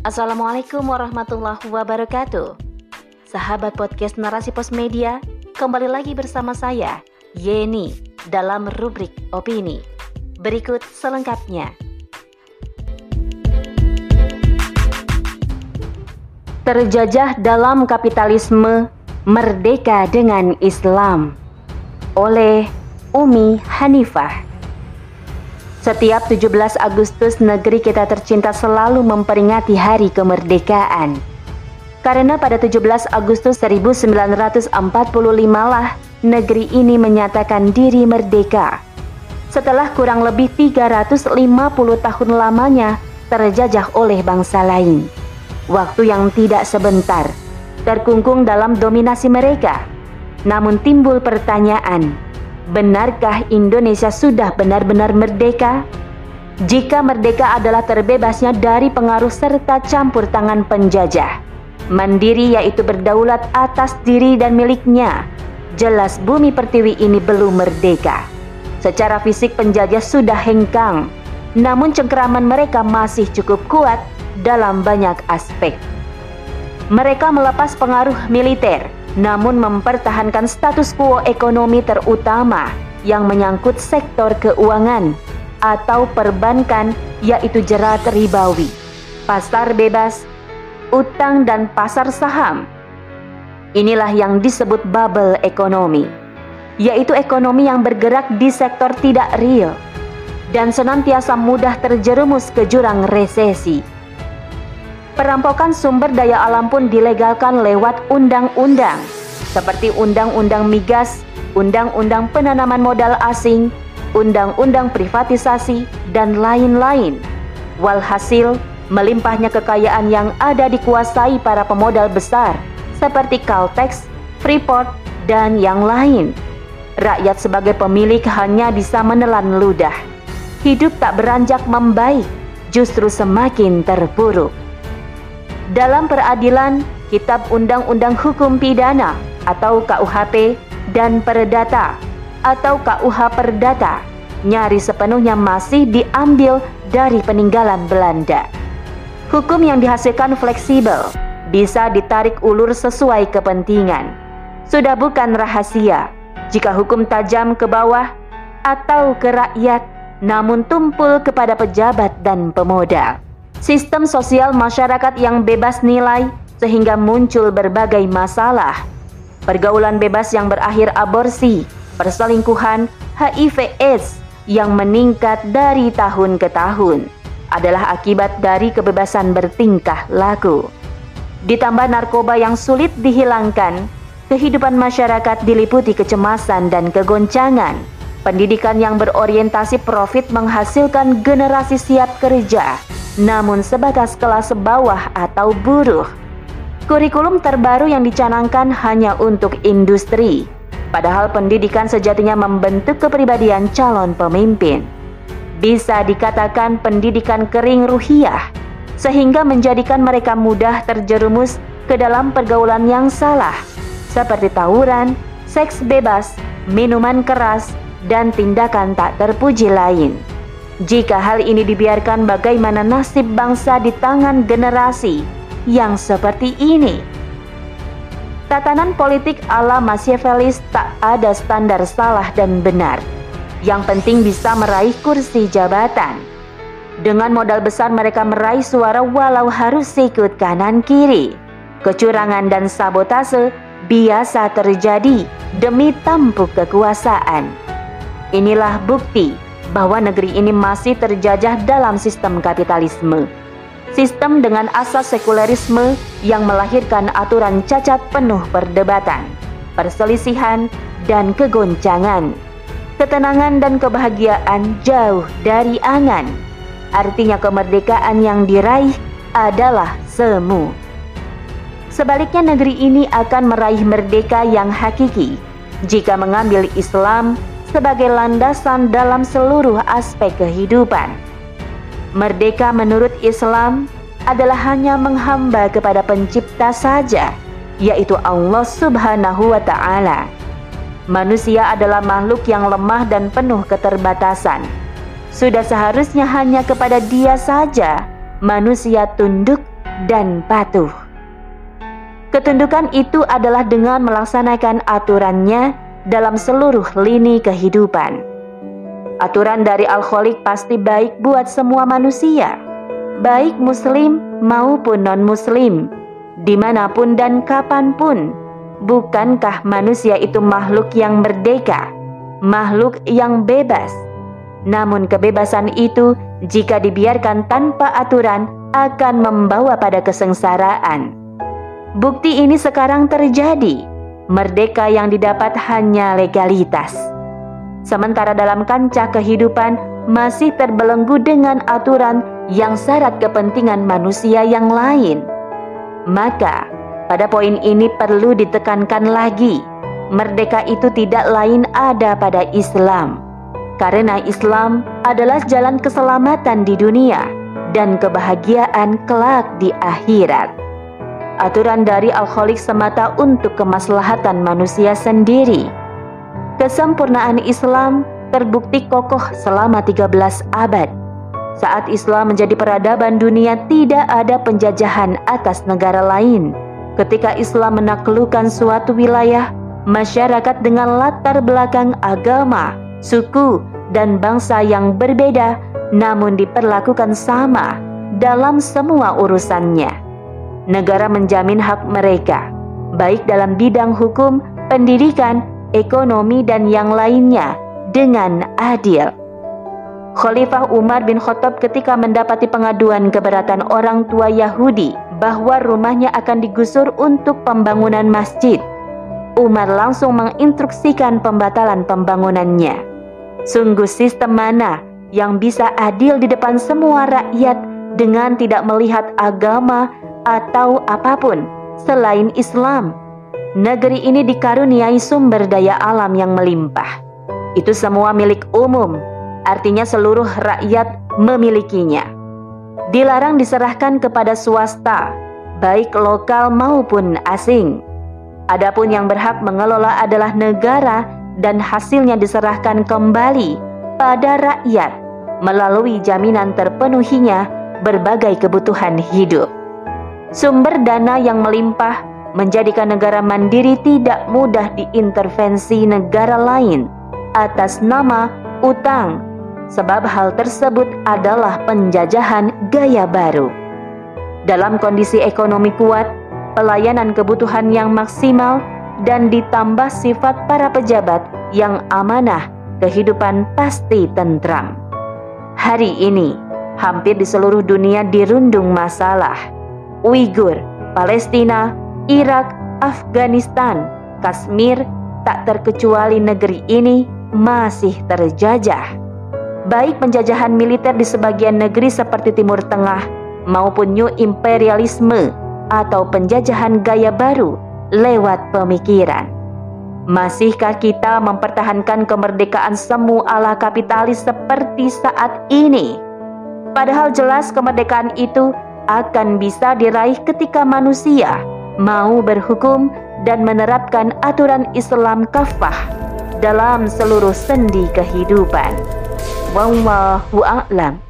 Assalamualaikum warahmatullahi wabarakatuh. Sahabat podcast Narasi Pos Media, kembali lagi bersama saya, Yeni, dalam rubrik opini. Berikut selengkapnya. Terjajah dalam kapitalisme, merdeka dengan Islam. Oleh Umi Hanifah. Setiap 17 Agustus negeri kita tercinta selalu memperingati hari kemerdekaan. Karena pada 17 Agustus 1945 lah negeri ini menyatakan diri merdeka. Setelah kurang lebih 350 tahun lamanya terjajah oleh bangsa lain. Waktu yang tidak sebentar, terkungkung dalam dominasi mereka. Namun timbul pertanyaan, Benarkah Indonesia sudah benar-benar merdeka? Jika merdeka adalah terbebasnya dari pengaruh serta campur tangan penjajah, mandiri yaitu berdaulat atas diri dan miliknya, jelas bumi pertiwi ini belum merdeka. Secara fisik penjajah sudah hengkang, namun cengkeraman mereka masih cukup kuat dalam banyak aspek. Mereka melepas pengaruh militer, namun mempertahankan status quo ekonomi terutama yang menyangkut sektor keuangan atau perbankan yaitu jerat ribawi, pasar bebas, utang dan pasar saham. Inilah yang disebut bubble ekonomi, yaitu ekonomi yang bergerak di sektor tidak real dan senantiasa mudah terjerumus ke jurang resesi. Perampokan sumber daya alam pun dilegalkan lewat undang-undang seperti Undang-Undang Migas, Undang-Undang Penanaman Modal Asing, Undang-Undang Privatisasi, dan lain-lain. Walhasil, melimpahnya kekayaan yang ada dikuasai para pemodal besar seperti Caltex, Freeport, dan yang lain. Rakyat sebagai pemilik hanya bisa menelan ludah. Hidup tak beranjak membaik, justru semakin terpuruk. Dalam peradilan, Kitab Undang-Undang Hukum Pidana atau KUHP dan Perdata atau KUH Perdata nyaris sepenuhnya masih diambil dari peninggalan Belanda. Hukum yang dihasilkan fleksibel, bisa ditarik ulur sesuai kepentingan. Sudah bukan rahasia jika hukum tajam ke bawah atau ke rakyat namun tumpul kepada pejabat dan pemodal. Sistem sosial masyarakat yang bebas nilai sehingga muncul berbagai masalah. Pergaulan bebas yang berakhir aborsi, perselingkuhan, HIV/AIDS yang meningkat dari tahun ke tahun adalah akibat dari kebebasan bertingkah laku. Ditambah narkoba yang sulit dihilangkan, kehidupan masyarakat diliputi kecemasan dan kegoncangan. Pendidikan yang berorientasi profit menghasilkan generasi siap kerja namun sebatas kelas bawah atau buruh. Kurikulum terbaru yang dicanangkan hanya untuk industri, padahal pendidikan sejatinya membentuk kepribadian calon pemimpin. Bisa dikatakan pendidikan kering ruhiah, sehingga menjadikan mereka mudah terjerumus ke dalam pergaulan yang salah, seperti tawuran, seks bebas, minuman keras, dan tindakan tak terpuji lain. Jika hal ini dibiarkan bagaimana nasib bangsa di tangan generasi yang seperti ini? Tatanan politik ala Machiavellis tak ada standar salah dan benar. Yang penting bisa meraih kursi jabatan. Dengan modal besar mereka meraih suara walau harus ikut kanan kiri. Kecurangan dan sabotase biasa terjadi demi tampuk kekuasaan. Inilah bukti bahwa negeri ini masih terjajah dalam sistem kapitalisme. Sistem dengan asas sekulerisme yang melahirkan aturan cacat penuh perdebatan, perselisihan, dan kegoncangan. Ketenangan dan kebahagiaan jauh dari angan. Artinya kemerdekaan yang diraih adalah semu. Sebaliknya negeri ini akan meraih merdeka yang hakiki jika mengambil Islam sebagai landasan dalam seluruh aspek kehidupan. Merdeka menurut Islam adalah hanya menghamba kepada pencipta saja, yaitu Allah Subhanahu wa taala. Manusia adalah makhluk yang lemah dan penuh keterbatasan. Sudah seharusnya hanya kepada Dia saja manusia tunduk dan patuh. Ketundukan itu adalah dengan melaksanakan aturannya dalam seluruh lini kehidupan. Aturan dari Al-Khaliq pasti baik buat semua manusia, baik muslim maupun non-muslim, di mana pun dan kapan pun. Bukankah manusia itu makhluk yang merdeka, makhluk yang bebas? Namun kebebasan itu jika dibiarkan tanpa aturan akan membawa pada kesengsaraan. Bukti ini sekarang terjadi. Merdeka yang didapat hanya legalitas. Sementara dalam kancah kehidupan masih terbelenggu dengan aturan yang syarat kepentingan manusia yang lain. Maka, pada poin ini perlu ditekankan lagi, merdeka itu tidak lain ada pada Islam. Karena Islam adalah jalan keselamatan di dunia dan kebahagiaan kelak di akhirat. Aturan dari alkoholik semata untuk kemaslahatan manusia sendiri. Kesempurnaan Islam terbukti kokoh selama 13 abad. Saat Islam menjadi peradaban dunia tidak ada penjajahan atas negara lain. Ketika Islam menaklukkan suatu wilayah, masyarakat dengan latar belakang agama, suku, dan bangsa yang berbeda namun diperlakukan sama dalam semua urusannya. Negara menjamin hak mereka, baik dalam bidang hukum, pendidikan, ekonomi, dan yang lainnya, dengan adil. Khalifah Umar bin Khattab ketika mendapati pengaduan keberatan orang tua Yahudi bahwa rumahnya akan digusur untuk pembangunan masjid, Umar langsung menginstruksikan pembatalan pembangunannya. Sungguh sistem mana yang bisa adil di depan semua rakyat dengan tidak melihat agama atau apa pun selain Islam. Negeri ini dikaruniai sumber daya alam yang melimpah. Itu semua milik umum, artinya seluruh rakyat memilikinya. Dilarang diserahkan kepada swasta, baik lokal maupun asing. Adapun yang berhak mengelola adalah negara dan hasilnya diserahkan kembali pada rakyat melalui jaminan terpenuhinya berbagai kebutuhan hidup. Sumber dana yang melimpah menjadikan negara mandiri tidak mudah diintervensi negara lain atas nama utang, sebab hal tersebut adalah penjajahan gaya baru. Dalam kondisi ekonomi kuat, pelayanan kebutuhan yang maksimal, dan ditambah sifat para pejabat yang amanah, kehidupan pasti tentram. Hari ini, hampir di seluruh dunia dirundung masalah. Uighur, Palestina, Irak, Afghanistan, Kashmir, tak terkecuali negeri ini masih terjajah. Baik penjajahan militer di sebagian negeri seperti Timur Tengah maupun new imperialisme atau penjajahan gaya baru lewat pemikiran. Masihkah kita mempertahankan kemerdekaan semu ala kapitalis seperti saat ini? Padahal jelas kemerdekaan itu akan bisa diraih ketika manusia mau berhukum dan menerapkan aturan Islam kafah dalam seluruh sendi kehidupan. Wallahu a'lam.